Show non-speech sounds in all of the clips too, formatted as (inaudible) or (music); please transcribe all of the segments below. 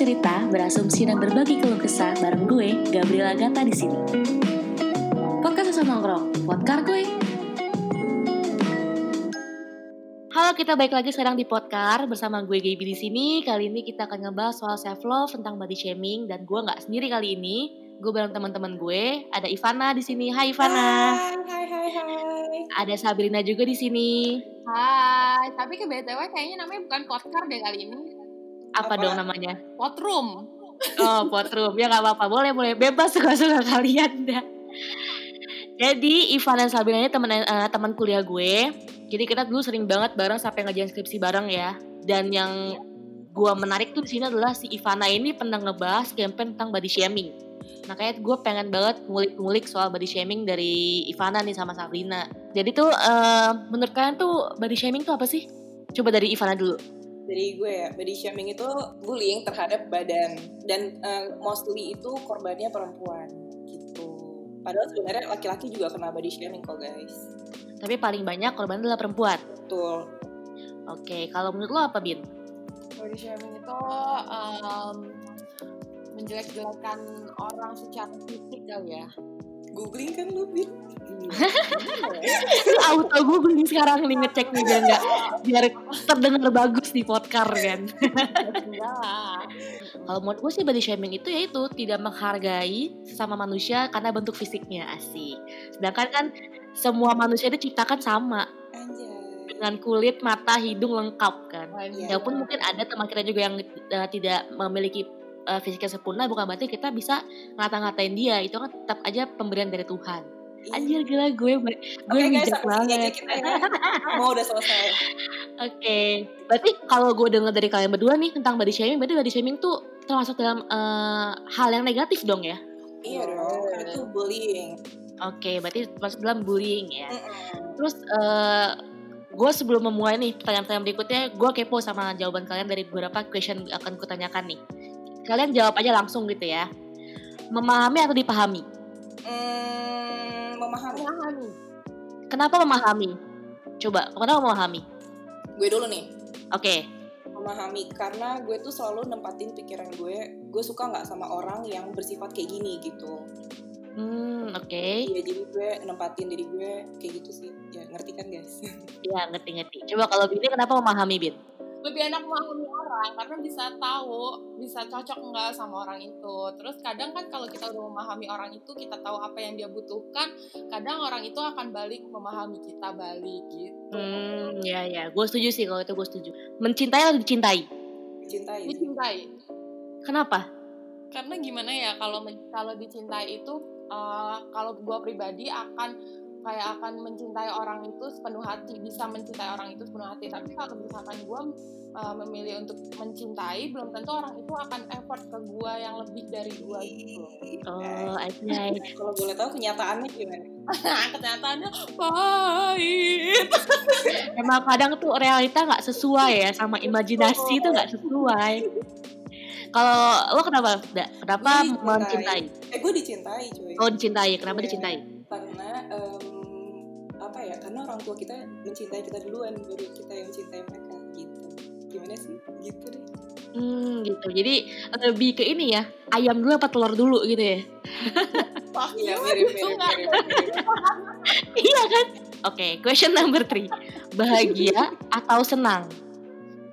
bercerita, berasumsi dan berbagi keluh kesah bareng gue, Gabriela Gata di sini. Podcast Sesama Nongkrong, podcast gue. Halo, kita balik lagi sekarang di podcast bersama gue Gaby di sini. Kali ini kita akan ngebahas soal self love tentang body shaming dan gue nggak sendiri kali ini. Gue bareng teman-teman gue. Ada Ivana di sini. Hai Ivana. Hai, hai, hai. Ada Sabrina juga di sini. Hai, tapi ke BTW kayaknya namanya bukan podcast deh kali ini. Apa, Apa? dong namanya? Potroom. Oh, potrum. Ya nggak apa-apa. Boleh, boleh. Bebas (laughs) suka-suka kalian dah. Jadi Ivan dan Sabrina ini teman eh, teman kuliah gue. Jadi kita dulu sering banget bareng sampai ngerjain skripsi bareng ya. Dan yang gue menarik tuh di sini adalah si Ivana ini pernah ngebahas campaign tentang body shaming. Makanya gue pengen banget ngulik-ngulik soal body shaming dari Ivana nih sama Sabrina. Jadi tuh eh, menurut kalian tuh body shaming tuh apa sih? Coba dari Ivana dulu. Dari gue ya body shaming itu bullying terhadap badan dan eh, mostly itu korbannya perempuan gitu padahal sebenarnya laki-laki juga kena body shaming kok guys Tapi paling banyak korban adalah perempuan. betul Oke, kalau menurut lo apa Bin? Body shaming itu um, menjelek-jelekan orang secara fisik kali ya. Googling kan lu Bin? (laughs) auto googling sekarang nih ngecek nih biar nggak biar terdengar bagus di podcast kan. Lah. Kalau menurut gue sih body shaming itu yaitu tidak menghargai sesama manusia karena bentuk fisiknya asik. Sedangkan kan semua manusia itu diciptakan sama dengan kulit, mata, hidung lengkap kan. Iya. Walaupun mungkin ada teman kita juga yang eh, tidak memiliki eh, fisik yang sempurna bukan berarti kita bisa ngata-ngatain dia itu kan tetap aja pemberian dari Tuhan. Anjir gila gue gue guys, bijak aja banget. kita ya. Mau udah selesai. (laughs) Oke, berarti kalau gue dengar dari kalian berdua nih tentang body shaming, berarti body shaming tuh termasuk dalam eh, hal yang negatif dong ya? Iya dong, kan itu bullying. Oke, berarti masuk dalam bullying ya. Mm-mm. Terus eh gue sebelum memulai nih pertanyaan-pertanyaan berikutnya, gue kepo sama jawaban kalian dari beberapa question yang akan kutanyakan nih. Kalian jawab aja langsung gitu ya. Memahami atau dipahami? Hmm, memahami. Memahami. Kenapa memahami? Coba, kenapa memahami? Gue dulu nih. Oke, memahami karena gue tuh selalu nempatin pikiran gue gue suka nggak sama orang yang bersifat kayak gini gitu hmm, oke. Iya jadi gue nempatin diri gue kayak gitu sih ya ngerti kan guys Ya ngerti-ngerti. Coba kalau Bini kenapa memahami Bin? Lebih enak memahami orang karena bisa tahu, bisa cocok enggak sama orang itu. Terus kadang kan kalau kita udah memahami orang itu, kita tahu apa yang dia butuhkan, kadang orang itu akan balik memahami kita balik gitu. Hmm, ya ya, gue setuju sih kalau itu gue setuju. Mencintai atau dicintai? cintai Dicintai. Kenapa? karena gimana ya kalau kalau dicintai itu eh, kalau gue pribadi akan kayak akan mencintai orang itu sepenuh hati bisa mencintai orang itu sepenuh hati tapi kalau misalkan gue eh, memilih untuk mencintai belum tentu orang itu akan effort ke gue yang lebih dari gue gitu Oh, I see, I (laughs) see. kalau boleh tahu kenyataannya gimana (laughs) kenyataannya pahit (laughs) Emang kadang tuh realita nggak sesuai ya sama imajinasi itu nggak sesuai. Kalau lo kenapa? Kenapa mencintai? eh gue dicintai cuy Oh dicintai, kenapa Iya. dicintai? karena em, apa ya karena orang tua kita mencintai kita duluan baru kita yang mencintai mereka gitu gimana sih gitu deh Hmm gitu. Jadi lebih ke ini ya, ayam dulu apa telur dulu gitu ya? (laughs) Wah, iya mirip mirip (laughs) iya kan? Oke, question number three. Bahagia atau senang?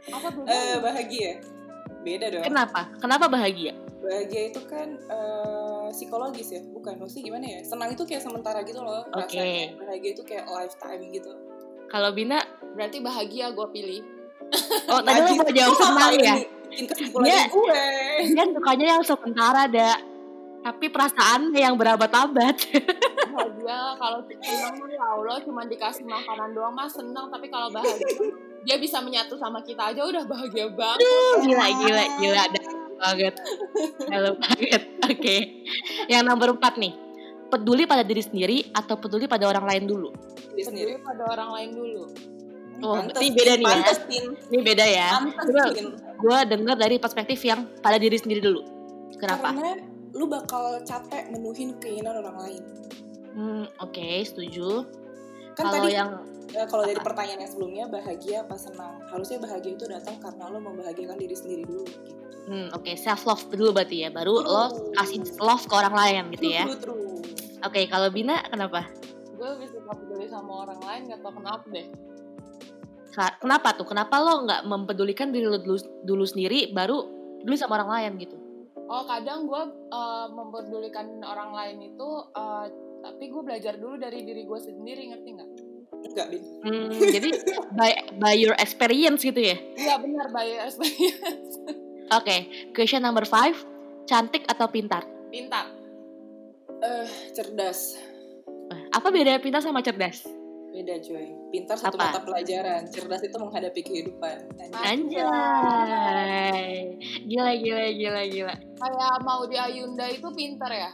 apa tuh Eh, bahagia beda dong Kenapa? Kenapa bahagia? Bahagia itu kan eh, psikologis ya bukan? Maksudnya gimana ya? Senang itu kayak sementara gitu loh Oke. rasanya bahagia itu kayak lifetime gitu. Kalau Bina, berarti bahagia gue pilih. Oh tadi lo mau jawab senang ya? bikin kesimpulan Iya. gue Dia sukanya yang sementara ada, tapi perasaan yang berabad-abad. bahagia kalau senang ya Allah cuma dikasih makanan doang mah senang tapi kalau bahagia dia bisa menyatu sama kita aja udah bahagia banget. Gila gila gila banget dalam banget oke. Yang nomor empat nih. Peduli pada diri sendiri atau peduli pada orang lain dulu? Diri sendiri. Pada orang lain dulu. Oh Pantes, ini beda nih ya. pantesin, ini beda ya. Gue dengar dari perspektif yang pada diri sendiri dulu. Kenapa? Karena lu bakal capek menuhin keinginan orang lain. Hmm, oke setuju. Kan kalau tadi yang eh, kalau dari pertanyaan yang sebelumnya bahagia apa senang? Harusnya bahagia itu datang karena lo membahagiakan diri sendiri dulu gitu Hmm, oke, self love dulu berarti ya. Baru True. lo kasih love ke orang lain gitu ya. True, true. Oke, kalau Bina kenapa? gue lebih suka peduli sama orang lain gak tau kenapa deh Kenapa tuh? Kenapa lo nggak mempedulikan diri lo dulu, dulu sendiri, baru peduli sama orang lain gitu? oh kadang gue uh, mempedulikan orang lain itu uh, tapi gue belajar dulu dari diri gue sendiri ngerti nggak Enggak, Bin. Hmm, jadi by by your experience gitu ya. Iya benar by experience (laughs) Oke, question number five, cantik atau pintar? pintar Eh, cerdas. Eh, Apa bedanya pintar sama cerdas? Beda, cuy. Pintar satu Apa? mata pelajaran. Cerdas itu menghadapi kehidupan. Anjay. Anjay, gila gila gila gila. kayak mau di Ayunda itu pintar ya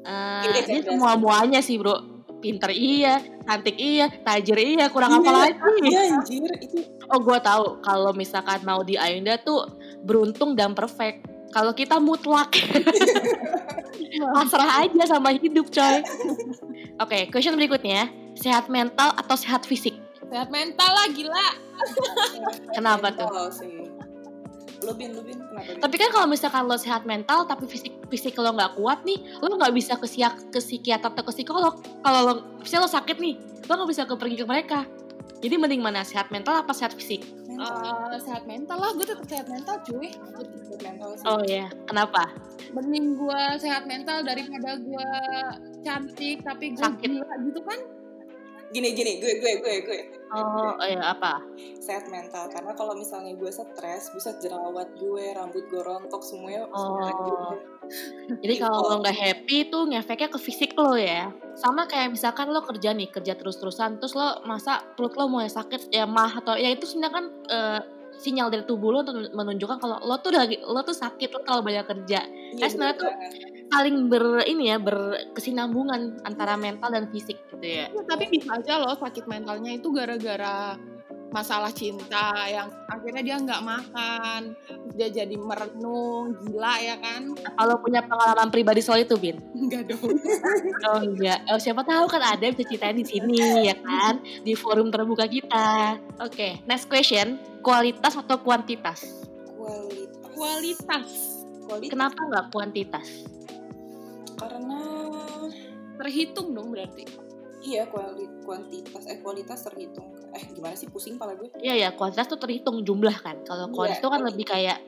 Eh, Iya, dia cerdas. semua muanya sih bro. Pinter iya, cantik iya, tajir iya, kurang apa Iya, lagi? Iya, anjir. Itu Oh gue tahu kalau misalkan mau di Ayunda tuh beruntung dan perfect. Kalau kita mutlak, (laughs) pasrah aja sama hidup coy. Oke, question berikutnya, sehat mental atau sehat fisik? sehat mental lah gila Kenapa tuh? mental sih. Lu, Bin, lu, Bin. Kenapa, Bin? Tapi kan kalau misalkan lo sehat mental tapi fisik fisik lo nggak kuat nih, lo nggak bisa ke psiak- ke psikiater atau ke psikolog. Kalau lo misalnya lo sakit nih, lo nggak bisa ke pergi ke mereka. Jadi mending mana sehat mental apa sehat fisik? Mental. Eh, sehat mental lah gue tetap sehat mental cuy Sehat mental sih. Oh ya, kenapa? mending gue sehat mental daripada gue cantik tapi gue Sakit. gila gitu kan Gini, gini. Gue, gue, gue, gue. Oh, oh ya apa? Sehat mental. Karena kalau misalnya gue stres, bisa jerawat gue, rambut gue rontok, semuanya. Oh. gue. Jadi kalau lo nggak happy tuh ngefeknya ke fisik lo ya. Sama kayak misalkan lo kerja nih, kerja terus-terusan, terus lo masa perut lo mulai sakit ya mah atau ya itu sebenarnya kan eh, sinyal dari tubuh lo untuk menunjukkan kalau lo tuh lagi lo tuh sakit lo terlalu banyak kerja. Iya, Kan sebenarnya tuh-. Saling ber ini ya berkesinambungan antara mental dan fisik gitu ya. Ya, tapi bisa aja loh sakit mentalnya itu gara-gara masalah cinta yang akhirnya dia nggak makan dia jadi merenung gila ya kan Kalau punya pengalaman pribadi soal itu, Bin? enggak dong (laughs) Oh enggak. Oh, siapa tahu kan ada yang bisa ceritain di sini ya kan di forum terbuka kita. Oke, next question, kualitas atau kuantitas? Kualitas. kualitas Kualitas. Kenapa nggak kuantitas? Karena terhitung dong berarti iya kuali, kuantitas eh kualitas terhitung. Eh gimana sih pusing pala gue? Iya ya, kuantitas tuh terhitung jumlah kan. Kalau Iya, kualitas itu kan lebih kayak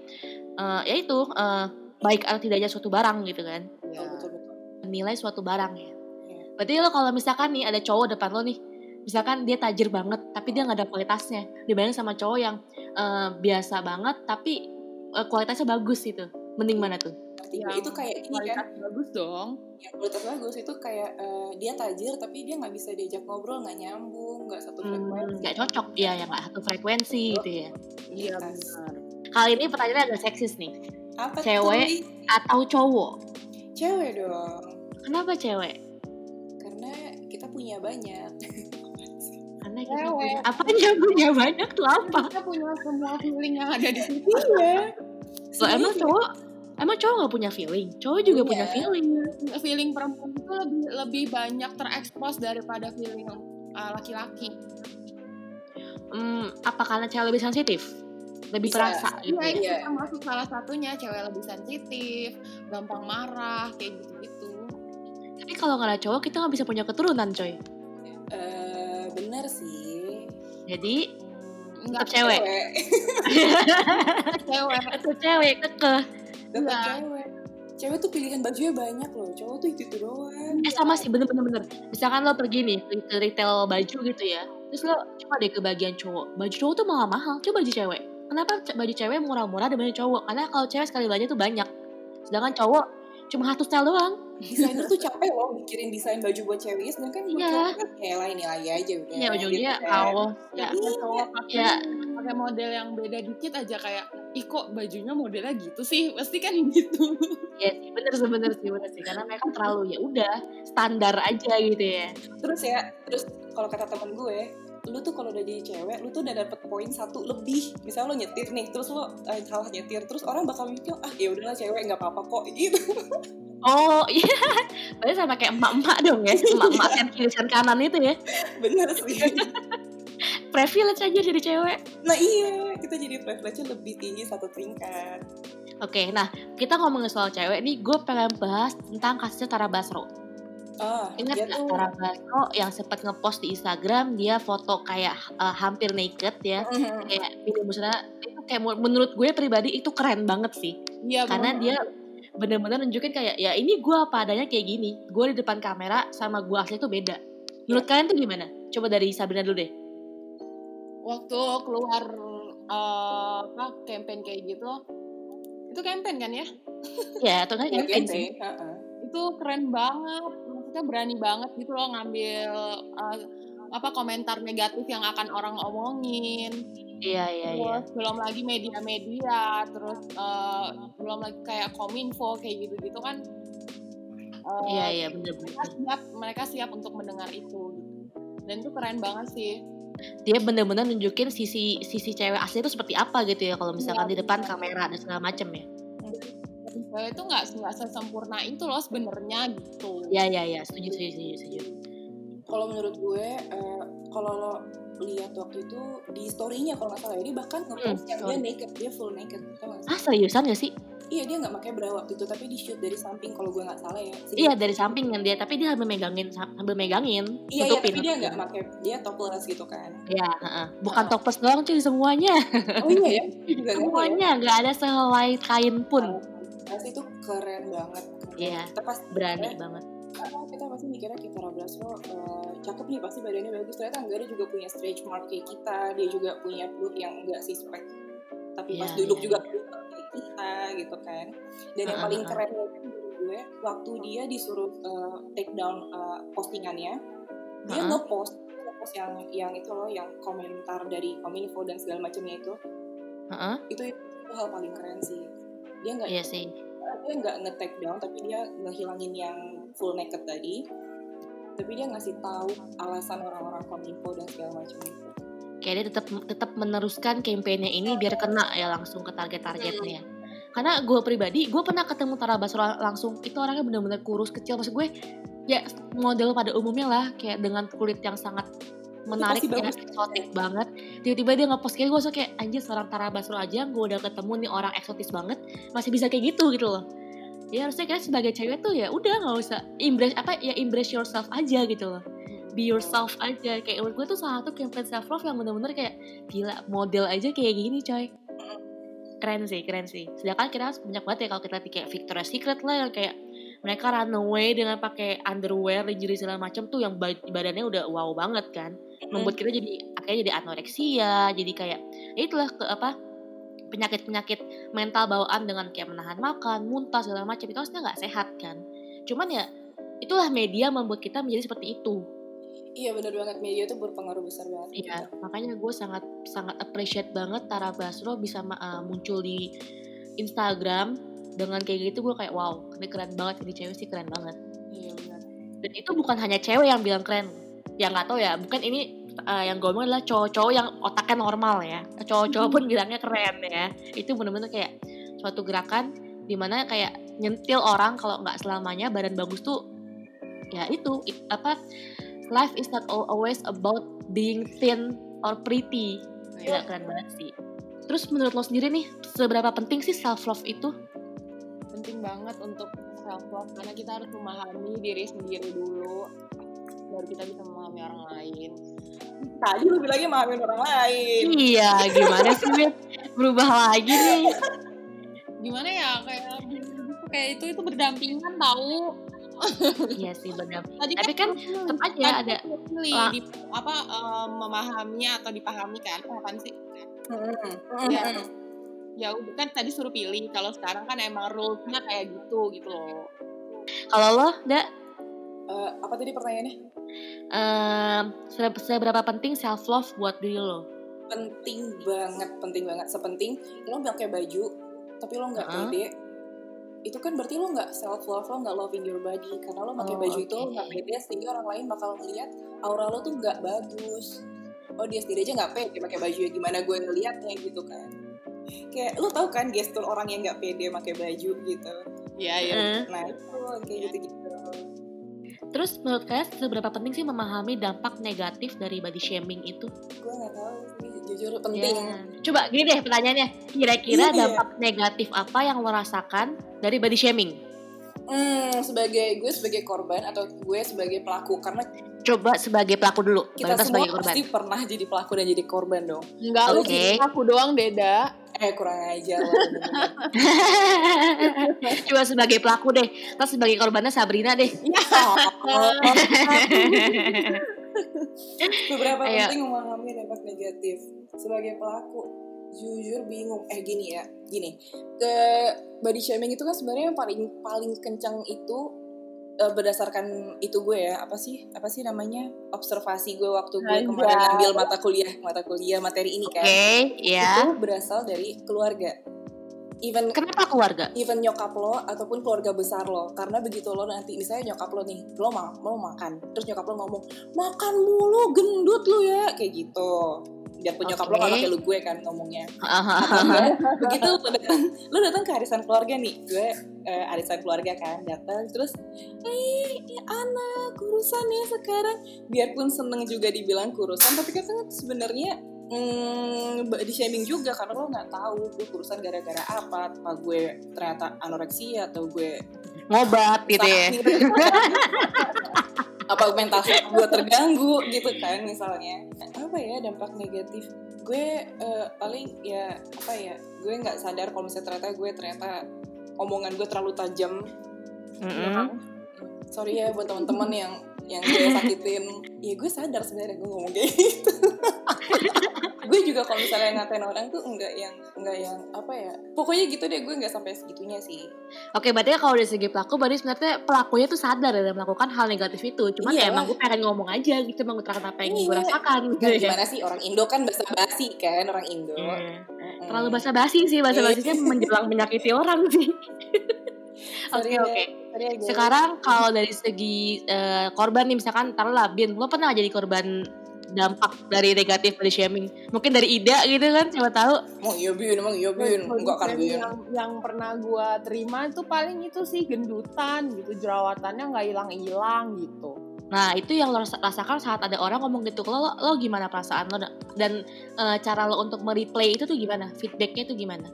eh, ya itu eh, baik atau tidaknya suatu barang gitu kan. Betul betul betul. Menilai suatu barang ya. Iya. Berarti lo kalau misalkan nih ada cowok depan lo nih, misalkan dia tajir banget tapi dia nggak ada kualitasnya dibanding sama cowok yang eh, biasa banget tapi eh, kualitasnya bagus gitu. Mending mana tuh? Yang Itu kayak ini kan, kualitas bagus dong yang kualitas bagus itu kayak eh, dia tajir tapi dia nggak bisa diajak ngobrol, nggak nyambung, nggak satu Hmm, frekuensi. nggak cocok ya, yang nggak satu frekuensi gitu ya. iya benar Kali ini pertanyaannya agak seksis nih. Apa Cewek. tuh? Atau cowok? Cewek dong. Kenapa cewek? Karena kita punya banyak. Karena kita Cewek. punya apa yang punya banyak tuh apa? kita punya semua feeling yang ada di situ Iya. Lo emang cowok emang cowok gak punya feeling? Cowok juga punya Punya. feeling. feeling perempuan itu lebih lebih banyak terekspos daripada feeling uh, laki-laki Hmm, apa karena cewek lebih sensitif? Lebih Bisa. perasa gitu. Iya, ya? itu Iya. termasuk salah satunya cewek lebih sensitif, gampang marah, kayak gitu-gitu. Tapi kalau nggak ada cowok kita nggak bisa punya keturunan coy. Eh, bener sih. Jadi tetap cewek. cewek. Tetap cewek kekeh. Tetap Iya. cewek. Cewek tuh pilihan bajunya banyak loh. Cowok tuh itu itu doang. Eh sama sih bener-bener bener. Misalkan lo pergi nih ke ke retail baju gitu ya. Terus lo coba deh ke bagian cowok. Baju cowok tuh malah mahal. Coba baju cewek. Kenapa baju cewek murah-murah dibanding cowok? Karena kalau cewek sekali belanja tuh banyak. Sedangkan cowok cuma satu style doang. Desainer tuh capek loh mikirin desain baju buat cewek. Sedangkan buat Iya. cowok kan ya lain nilai aja udah. Iya ujungnya gitu kan. Ya, Ada cowok pakai ya pakai model yang beda dikit aja kayak, ih kok bajunya modelnya gitu sih? Pasti kan gitu. Iya sih, bener sih, bener sih, bener sih. Karena mereka terlalu ya udah standar aja gitu ya. Terus ya, terus kalau kata temen gue, lu tuh kalau udah jadi cewek, lu tuh udah dapet poin satu lebih. Misalnya lo nyetir nih, terus lo eh, salah nyetir, terus orang bakal mikir, ah ya udahlah cewek nggak apa-apa kok gitu. (laughs) Oh iya, berarti sama kayak emak-emak dong ya, emak-emak kan kiri dan kanan itu ya. Bener sih. privilege aja jadi cewek. Nah iya, kita jadi privilege lebih tinggi satu tingkat. Oke, nah kita ngomongin soal cewek nih, gue pengen bahas tentang kasusnya Tara Basro. Oh, Ingat nggak tuh Tara Basro yang sempat ngepost di Instagram dia foto kayak uh, hampir naked ya, Mhm. kayak video musra itu kayak menurut gue pribadi itu keren banget sih, Iya karena bener. dia bener-bener nunjukin kayak ya ini gue apa adanya kayak gini, gue di depan kamera sama gue asli itu beda. Menurut kalian tuh gimana? Coba dari Sabrina dulu deh. waktu keluar eh, apa campaign kayak gitu itu campaign kan ya (laughs) Ya, atau kan campaign sih. itu keren banget maksudnya berani banget gitu loh ngambil eh, apa komentar negatif yang akan orang omongin Iya, iya, iya. terus belum lagi media-media terus eh, belum lagi kayak kominfo kayak gitu-gitu kan Eh, Iya, iya, bener-bener. mereka siap mereka siap untuk mendengar itu gitu. dan itu keren banget sih dia bener-bener nunjukin sisi sisi cewek asli itu seperti apa gitu ya kalau misalkan Iya, di depan bener. kamera dan segala macem ya cewek itu nggak nggak sesempurna itu loh sebenarnya gitu Iya iya iya setuju setuju setuju, setuju. Kalau menurut gue, eh, kalau lo lihat waktu itu di story-nya kalau nggak salah ya, dia bahkan ngepost Hmm, yang dia naked, dia full naked. Ah seriusan gak sih? Iya dia nggak pakai bra waktu itu, tapi di shoot dari samping kalau gue nggak salah ya. Jadi- Iya dari samping kan dia tapi dia sambil megangin sambil megangin Iya, iya, tapi dia nggak pakai, dia topless gitu kan. Iya heeh. bukan topless doang cuy semuanya Oh iya ya, (laughs) juga nggak ya. semuanya nggak ada sehelai kain pun Pasti itu keren banget. Iya. Kita pas berani banget karena kita pasti mikirnya kita Tara Basro eh, cakep nih pasti badannya bagus. Ternyata enggak dia juga punya stretch mark kayak kita dia juga punya perut yang enggak six pack tapi pas Iya, duduk iya, juga kayak kita gitu kan. Dan yang paling keren gue waktu dia disuruh eh, take down eh, postingannya dia ah. ngepost dia ngepost yang yang itu loh yang komentar dari kominfo dan segala macamnya itu. Itu itu hal paling keren sih. Dia nggak iya sih. dia nggak nge-take down tapi dia ngehilangin yang full naked tadi tapi dia ngasih tahu alasan orang-orang kominfo dan segala macam itu kayak dia tetap tetap meneruskan kampanye ini biar kena ya langsung ke target-targetnya. Karena gue pribadi, gue pernah ketemu Tara Basro langsung, itu orangnya bener-bener kurus kecil. Maksud gue, ya model pada umumnya lah, kayak dengan kulit yang sangat menarik ya, eksotik banget. Tiba-tiba dia ngepost kayak gue, so kayak anjir seorang Tara Basro aja, gue udah ketemu nih orang eksotis banget, masih bisa kayak gitu gitu loh. Ya harusnya kayak sebagai cewek tuh ya udah nggak usah embrace apa ya embrace yourself aja gitu loh. Be yourself aja. Kayak menurut gue tuh salah satu campaign self love yang bener-bener kayak gila model aja kayak gini coy. Keren sih keren sih. Sedangkan kita banyak banget ya kalau kita lihat kayak Victoria's Secret lah yang kayak mereka run away dengan pakai underwear lingerie segala macam tuh yang ba- badannya udah wow banget kan. Membuat kita jadi akhirnya jadi anoreksia jadi kayak ya itulah ke apa penyakit-penyakit mental bawaan dengan kayak menahan makan muntah segala macam itu harusnya nggak sehat kan? Cuman ya itulah media membuat kita menjadi seperti itu. Iya benar banget. Media itu berpengaruh besar banget Iya, makanya gue sangat sangat appreciate banget Tara Basro bisa uh, muncul di Instagram dengan kayak gitu gue kayak wow, ini keren banget ini cewek sih keren banget. iya benar. Dan itu bukan hanya cewek yang bilang keren, ya nggak tahu ya, bukan ini uh, yang gue omongin adalah cowok-cowok yang otaknya normal ya, cowok-cowok pun bilangnya keren ya. Itu bener-bener kayak suatu gerakan di mana kayak nyentil orang kalau nggak selamanya badan bagus tuh ya itu it- apa life is not al- always about being thin or pretty. Gila keren banget sih. Terus menurut lo sendiri nih, seberapa penting sih self love itu? penting banget untuk self love karena kita harus memahami diri sendiri dulu baru kita bisa memahami orang lain tadi lu bilangnya mahamin orang lain Iya, gimana sih Wit? Berubah lagi nih. gimana ya kayak kayak itu itu berdampingan tahu iya sih benar. (laughs) tadi Tapi kan hmm, tetap aja ada kan pilih lah. di, apa eh, memahami atau dipahami kan apa sih Hmm, Iya. ya udah kan tadi suruh pilih kalau sekarang kan emang rulesnya kayak gitu gitu loh kalau lo, Nda, Eh, apa tadi pertanyaannya? Se- seberapa penting self love buat diri lo? penting banget penting banget sepenting. Lo pakai baju tapi lo nggak Heeh. pede. Itu kan berarti lo nggak self love lo nggak loving your body. Karena lo pakai Oh, baju itu lo oke. nggak pede sehingga orang lain bakal ngeliat aura lo tuh nggak bagus. Oh dia sendiri aja nggak pede pakai baju ya gimana gue ngeliatnya gitu kan. Kayak lo tau kan gestur orang yang nggak pede pakai baju gitu. Iya iya. Eh, nah itu kayak gitu gitu Terus menurut kalian seberapa penting sih memahami dampak negatif dari body shaming itu? gue nggak tahu sih jujur penting Ya. Coba gini deh pertanyaannya, kira-kira Iya. dampak negatif apa yang lo rasakan dari body shaming? hmm, sebagai gue sebagai korban atau gue sebagai pelaku karena Coba sebagai pelaku dulu, kita kita semua sebagai korban. pasti pernah jadi pelaku dan jadi korban dong Enggak lu Oke. jadi aku doang Deda. Eh kurang bener-bener. (laughs) Coba sebagai pelaku deh, terus sebagai korbannya Sabrina deh. (laughs) beberapa Ayo. penting memahami dampak negatif sebagai pelaku jujur bingung eh gini ya gini ke body shaming itu kan sebenarnya yang paling paling kencang itu eh, berdasarkan itu gue ya apa sih apa sih namanya observasi gue waktu gue kemarin Anjay. ngambil mata kuliah mata kuliah materi ini kan ya. itu berasal dari keluarga even Kenapa keluarga? even nyokap lo ataupun keluarga besar lo karena begitu lo nanti misalnya nyokap lo nih lo ma lo makan terus nyokap lo ngomong makan mulu gendut lo ya kayak gitu biarpun nyokap lo pakai lu gue kan ngomongnya. Enggak, begitu lo datang lo datang ke arisan keluarga nih. Gue eh, arisan keluarga kan datang terus eh anak kurusan ya sekarang. Biarpun seneng juga dibilang kurusan tapi kan sebenarnya hmm, body shaming juga karena lo nggak tahu gue kurusan gara-gara apa. Apa gue ternyata anoreksia atau gue Ngobat gitu ya. (laughs) apa mental health gue terganggu gitu kan misalnya. Apa ya dampak negatif? Gue eh, paling ya apa ya gue nggak sadar kalau misalnya ternyata gue ternyata omongan gue terlalu tajam. Mm-mm. sorry ya buat teman-teman yang yang gue sakitin. Ya gue sadar sebenarnya gue ngomong kayak gitu (laughs) gue juga kalau misalnya ngatain orang tuh enggak yang enggak yang apa ya pokoknya gitu deh gue nggak sampai segitunya sih Oke, berarti kalau dari segi pelaku, berarti sebenarnya pelakunya tuh sadar ya dan melakukan hal negatif itu. Cuman ya Iyalah. emang gue pengen ngomong aja gitu, mengutarakan apa yang gue Iya. rasakan. kan Gitu ya. gimana sih orang Indo kan basa basi kan orang Indo Iya. Mm-mm. Terlalu basa-basi sih, basa-basinya menjelang menyakiti orang sih. (laughs) Oke, ya, oke. ya, guys. Sekarang kalau dari segi eh, korban nih, misalkan taruhlah Bin, lo pernah jadi korban dampak dari negatif body shaming? Mungkin dari Ida gitu kan, siapa tahu. Emang iya Bin, emang iya Bin, enggak kan Bin yang, yang pernah gua terima itu paling itu sih gendutan gitu jerawatannya nggak hilang-hilang gitu Nah itu yang lo ras- rasakan saat ada orang ngomong gitu ke lo, lo, lo gimana perasaan lo dan eh, cara lo untuk mereplay itu tuh gimana? Feedbacknya itu gimana?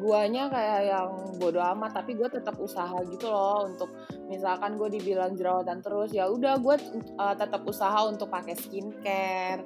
Guanya kayak yang bodo amat tapi gue tetap usaha gitu loh untuk misalkan gue dibilang jerawatan terus ya udah gue uh, tetap usaha untuk pakai skincare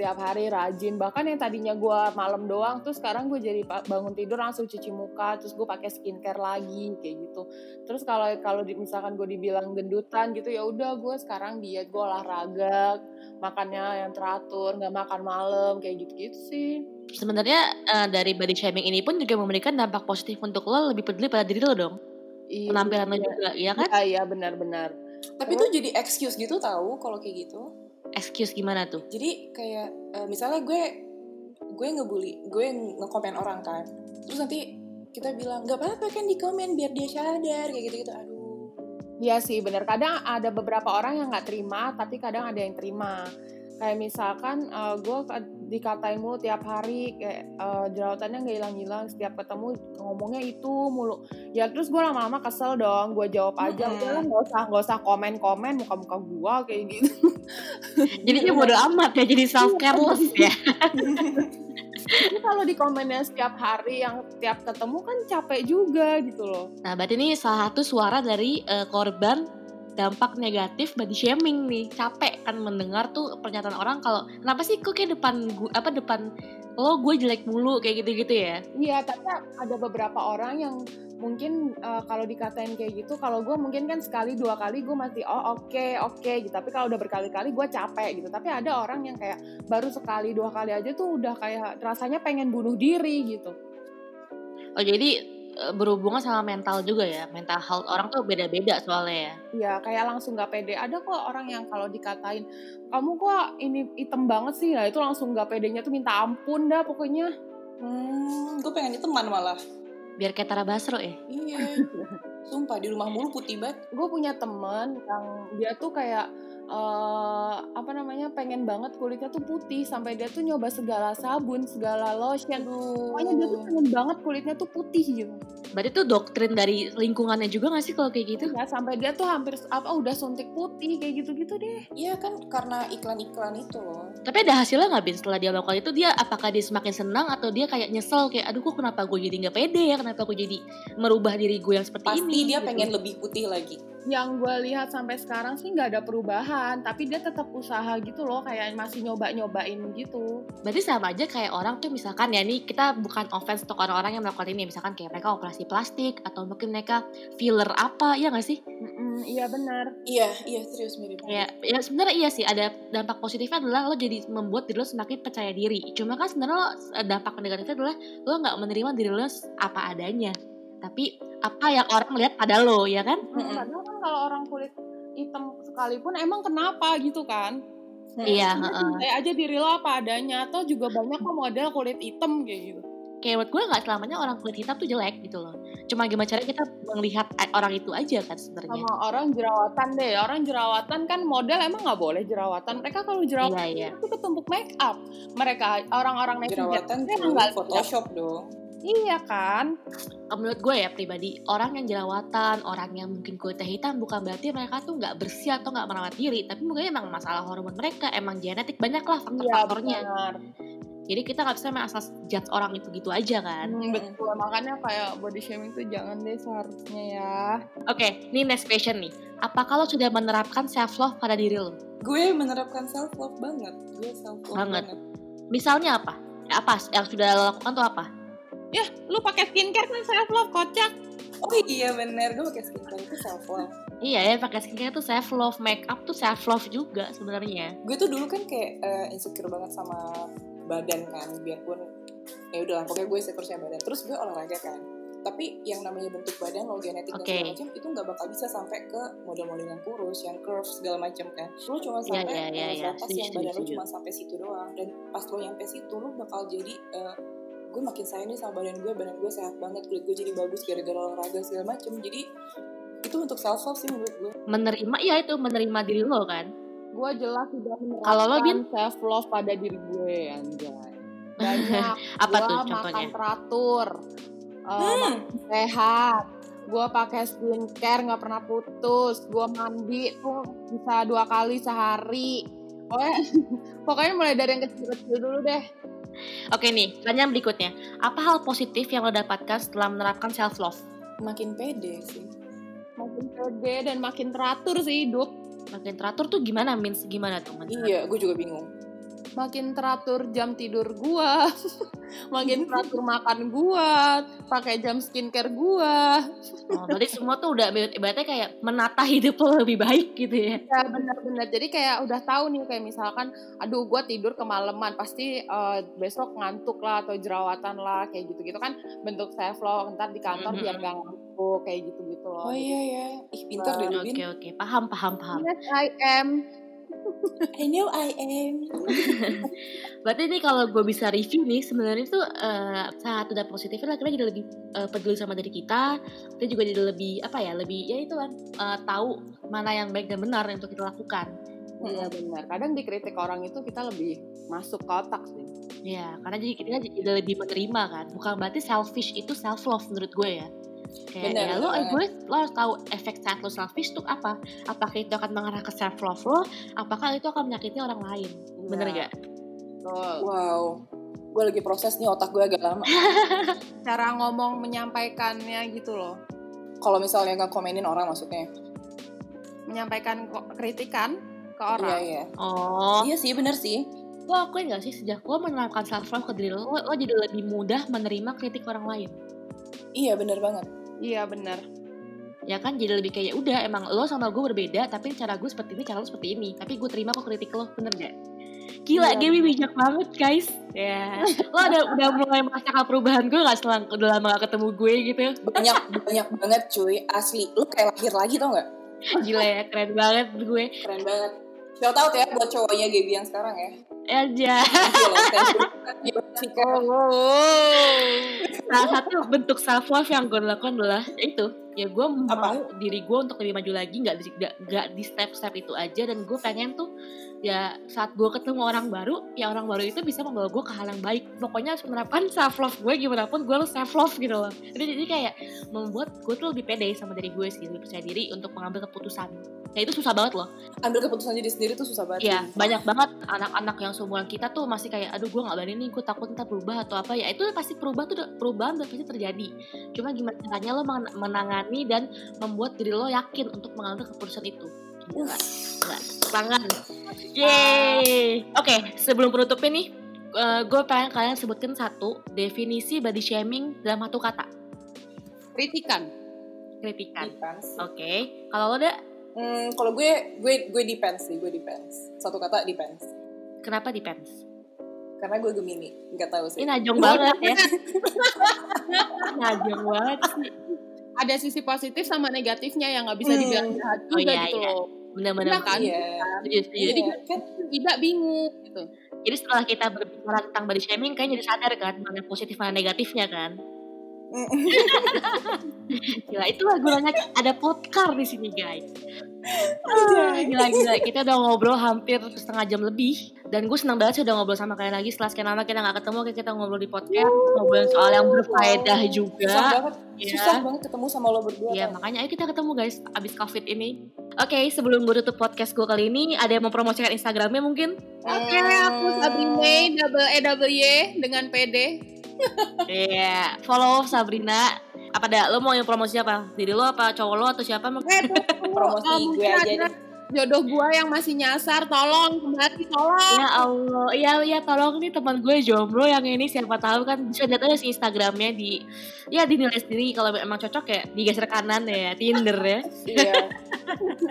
setiap hari rajin bahkan yang tadinya gue malam doang tuh sekarang gue jadi bangun tidur langsung cuci muka terus gue pakai skincare lagi kayak gitu terus kalau kalau di- misalkan gue dibilang gendutan gitu ya udah gue sekarang diet gue olahraga makannya yang teratur nggak makan malam kayak gitu gitu sih Sebenarnya eh, dari body shaming ini pun juga memberikan dampak positif untuk lo lebih peduli pada diri lo dong. Iya, Penampilan lo iya. juga, ya kan? Iya, iya benar-benar. Tapi itu jadi excuse gitu tahu kalau kayak gitu Excuse gimana tuh? Jadi kayak eh, misalnya gue gue ngebully, gue ngekomen orang kan Terus nanti kita bilang nggak apa-apa kan di komen biar dia sadar kayak gitu-gitu Aduh Iya sih, benar. Kadang ada beberapa orang yang nggak terima, tapi kadang ada yang terima. Kayak misalkan eh, gue ka- dikatain mulu tiap hari, kayak eh, jerawatannya nggak hilang-hilang. Setiap ketemu ngomongnya itu mulu. Ya terus gue lama-lama kesel dong. Gue jawab aja, udah lah nggak usah nggak usah komen-komen muka-muka gue kayak gitu. (laughs) Jadinya bodo amat ya, jadi self careless ya. Tapi kalau di komennya setiap hari yang tiap ketemu kan capek juga gitu loh. Nah, berarti ini salah satu suara dari eh, korban dampak negatif body shaming nih. Capek kan mendengar tuh pernyataan orang kalau kenapa sih kok kayak depan gua apa depan lo gue jelek mulu kayak gitu-gitu ya. Iya, tapi ada beberapa orang yang mungkin uh, kalau dikatain kayak gitu, kalau gue mungkin kan sekali dua kali gue masih oh oke oke gitu. Tapi kalau udah berkali-kali gue capek gitu. Tapi ada orang yang kayak baru sekali dua kali aja tuh udah kayak rasanya pengen bunuh diri gitu. Oh, jadi berhubungan sama mental juga ya. Mental health orang tuh beda-beda soalnya ya. Iya, kayak langsung gak pede. Ada kok orang yang kalau dikatain kamu kok ini hitam banget sih, nah itu langsung gak pedenya tuh minta ampun dah pokoknya. hmm, Gue pengen teman malah Biar kayak Tara Basro ya. Iya (laughs) Sumpah di rumah mulu putih banget. Gue punya temen yang dia tuh kayak eh apa namanya pengen banget kulitnya tuh putih sampai dia tuh nyoba segala sabun segala lotion. Pokoknya dia tuh pengen banget kulitnya tuh putih gitu. Berarti tuh doktrin dari lingkungannya juga gak sih kalau kayak gitu? ya sampai dia tuh hampir apa udah suntik putih kayak gitu-gitu deh. Iya kan karena iklan-iklan itu loh. Tapi ada hasilnya nggak Bin setelah dia melakukan itu? Dia apakah dia semakin senang atau dia kayak nyesel kayak aduh kok kenapa gue jadi nggak pede ya? Kenapa gue jadi merubah diri gue yang seperti Pasti ini dia gitu. pengen lebih putih lagi. yang gue lihat sampai sekarang sih nggak ada perubahan tapi dia tetap usaha gitu loh kayak masih nyoba-nyobain gitu Berarti sama aja kayak orang tuh misalkan ya nih kita bukan offense untuk orang-orang yang melakukan ini misalkan kayak mereka operasi plastik atau mungkin mereka filler apa ya nggak sih? Mm-mm, iya benar Iya, iya serius mirip. Ya, ya sebenarnya iya sih ada dampak positifnya adalah lo jadi membuat diri lo semakin percaya diri. Cuma kan sebenarnya lo dampak negatifnya adalah lo nggak menerima diri lo apa adanya. Tapi apa yang orang lihat pada lo ya kan? Mm-mm. padahal kan kalau orang kulit hitam sekalipun emang kenapa gitu kan Iya, Cuma heeh. cintai aja diri lo apa adanya atau juga banyak kok model kulit hitam kayak gitu Kayak menurut gue nggak selamanya orang kulit hitam tuh jelek gitu loh. Cuma gimana caranya kita melihat orang itu aja kan sebenarnya. sama orang jerawatan deh orang jerawatan kan model emang nggak boleh jerawatan mereka kalau jerawatan Iya, iya. itu ketumpuk make up mereka orang-orang netizen Jerawatan kan tuh lihat. Photoshop dong. Iya kan? Menurut gue ya pribadi orang yang jerawatan orang yang mungkin kulitnya hitam bukan berarti mereka tuh nggak bersih atau nggak merawat diri. Tapi mungkin emang masalah hormon mereka emang genetik banyak lah iya faktor-faktornya. benar. Jadi kita nggak bisa main asal judge orang itu gitu aja kan? Hmm, betul. Makanya kayak body shaming tuh jangan deh seharusnya ya. Oke ini next question nih. Apa kalau sudah menerapkan self love pada diri lo? Gue menerapkan self love banget. Gue self love Banget. banget. misalnya apa? Apa yang sudah lo lakukan tuh apa ya lu pakai skincare kan self love kocak Oh iya bener, gue pakai skincare itu self love. iya ya pakai skincare tuh self love make up tuh self love juga sebenarnya Gue tuh dulu kan kayak eh, insecure banget sama badan kan, biarpun ya udah lah, pokoknya gue insecure sama badan. Terus gue olahraga kan. Tapi yang namanya bentuk badan lo genetik dan Oke. segala macam itu nggak bakal bisa sampai ke model-model yang kurus, yang curve segala macam kan. Lo cuma Iya, sampai iya, eh, iya. sebatas Setuju, yang badan lo cuma sampai situ doang. Dan pas lo nyampe situ lo bakal jadi eh, gue makin sayang nih sama badan gue, badan gue sehat banget, kulit gue jadi bagus gara-gara olahraga segala macam. Jadi itu untuk self love sih menurut gue. menerima iya itu menerima diri lo kan? Gue jelas sudah menerapkan Kalau lo, Bin? self love pada diri gue anjay. (laughs) Banyak. Apa gue tuh makan contohnya teratur. Eh, Hmm. sehat. Gue pakai skincare nggak pernah putus. Gue mandi tuh bisa dua kali sehari. Pokoknya (laughs) pokoknya mulai dari yang kecil-kecil dulu deh Oke nih, pertanyaan berikutnya. Apa hal positif yang lo dapatkan setelah menerapkan self love? Makin pede sih. makin pede dan makin teratur sih hidup Makin teratur tuh gimana, Mins? Gimana tuh? Makin? Iya, gue juga bingung. Makin teratur jam tidur gua (laughs) makin teratur makan gua pakai jam skincare gua Oh, berarti semua tuh udah ibaratnya kayak menata hidup lo lebih baik gitu ya. ya benar-benar jadi kayak udah tahu nih kayak misalkan aduh gua tidur kemalaman pasti eh, besok ngantuk lah atau jerawatan lah kayak gitu-gitu kan bentuk self love ntar di kantor Mhm. biar gak ngantuk kayak gitu-gitu loh Oh iya ya, ih pintar deh lu, Oke, oke. Paham, paham, paham. yes I am I know I am. (laughs) Berarti nih kalau gue bisa review nih, sebenarnya tuh eh, satu dan positifnya lah kita jadi lebih eh, peduli sama diri kita. Kita juga jadi lebih apa ya, lebih ya itu kan eh, tahu mana yang baik dan benar untuk kita lakukan. iya benar kadang dikritik orang itu kita lebih masuk ke otak sih Ya, karena jadi kita jadi lebih menerima kan. Bukan berarti selfish itu self love menurut gue ya. Kayak Benar, ya lo, benar. gue, lo harus tahu efek saat lo selfish itu apa. Apakah itu akan mengarah ke self love lo? Apakah itu akan menyakiti orang lain? Bener Iya, gak? betul. Wow, gue lagi proses nih otak gue agak lama. (laughs) cara ngomong menyampaikannya gitu loh Kalau misalnya nggak komenin orang maksudnya. menyampaikan kritikan ke Iya orang iya. Oh, Iya sih bener sih. lo akuin gak sih sejak lo menerapkan self love ke diri lo, lo, lo jadi lebih mudah menerima kritik orang lain? Iya bener banget. Iya benar Ya kan jadi lebih kayak udah emang lo sama gue berbeda tapi cara gue seperti ini, cara lo seperti ini. Tapi gue terima kok kritik lo, bener gak? Gila, Iya. Gaby bijak banget guys. Ya, (laughs) lo udah udah mulai merasakan perubahan gue gak setelah udah lama gak ketemu gue gitu. Banyak banyak banget cuy. Asli, lu kayak lahir lagi tau nggak? Gila ya, keren banget gue. Keren banget. Shout out ya buat cowoknya Gaby yang sekarang ya. Aja. (laughs) Gila, Vika. Salah satu bentuk self love yang gue lakukan adalah itu ya gue Apa? mau diri gue untuk lebih maju lagi nggak di nggak nggak di step-step itu aja dan gue pengen tuh ya saat gue ketemu orang baru ya orang baru itu bisa membawa gue ke hal yang baik pokoknya harus menerapkan self love gue gimana pun gue harus self love gitu loh jadi, jadi kayak membuat gue tuh lebih pede sama diri gue sih lebih percaya diri untuk mengambil keputusan ya itu susah banget loh Ambil keputusan diri sendiri tuh susah banget. Iya, banyak banget anak-anak yang seumuran kita tuh masih kayak, aduh gue gak berani nih, gue takut ntar berubah atau apa ya. Itu pasti perubahan tuh udah- perubahan udah pasti terjadi. Cuma gimana caranya lo men- menangani dan membuat diri lo yakin untuk mengambil keputusan itu. Tangan. Yeay. Oke, sebelum penutupnya nih, gue pengen kalian sebutkan satu definisi body shaming dalam satu kata. kritikan Kritikan. Oke, kalau lo ada, Hmm, kalau gue gue gue depends sih, gue depends. Satu kata depends. kenapa depends? Karena gue Gemini, nggak tahu Ini sih. najong banget ya. (laughs) najong banget sih. ada sisi positif sama negatifnya yang nggak bisa Hmm. dibilang jahat Oh, juga iya, gitu iya. loh Bener-bener. Iya kan? Iya. Setuju, setuju. Jadi Iya, kan tidak bingung gitu Jadi setelah kita berbicara tentang body shaming, kayaknya jadi sadar kan mana positif mana negatifnya kan. Gila, itulah gunanya ada podcast di sini guys. Ah, gila gila, kita udah ngobrol hampir setengah jam lebih. Dan gue senang banget sih udah ngobrol sama kalian lagi setelah sekian lama kita nggak ketemu, kayak kita ngobrol di podcast, ngobrol soal yang berfaedah Susah juga. banget, Iya. susah banget ketemu sama lo berdua. Iya, tau. makanya ayo kita ketemu guys abis covid ini. Oke, sebelum gue tutup podcast gue kali ini, ada yang mempromosikan Instagramnya mungkin? oke aku Sabrina double E double Y dengan PD Iya, follow Sabrina. Apa dah? Lo mau yang promosi apa? Diri lo apa cowok lo atau siapa? eh (laughs) Promosi gue aja deh. Jodoh gua yang masih nyasar tolong kembali tolong Ya Allah, iya iya tolong nih teman gue jomblo yang ini siapa tahu kan bisa lihat aja sih Instagramnya di ya dinilai sendiri kalau emang cocok ya digeser kanan ya Tinder ya. Iya.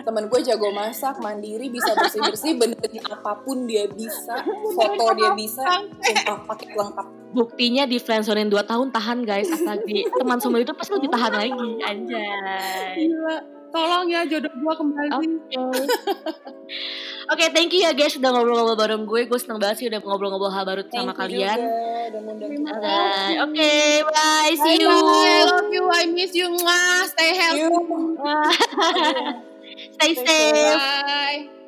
Temen gue jago masak, mandiri, bisa bersih-bersih, benerin apa pun dia bisa, foto dia bisa, sumpah pakai lengkap. Buktinya di friendzonein 2 tahun tahan guys asal di teman semua itu pasti lebih tahan lagi anjay. Gila. Tolong ya jodoh gua kembali Oke. Oke, thank you ya guys udah ngobrol-ngobrol bareng gue. Gue seneng banget sih udah ngobrol-ngobrol hal baru sama kalian. Oke, bye. See Bye you. bye, I love you, I miss you, Mwah. stay healthy, You. (laughs) Stay Stay safe. bye.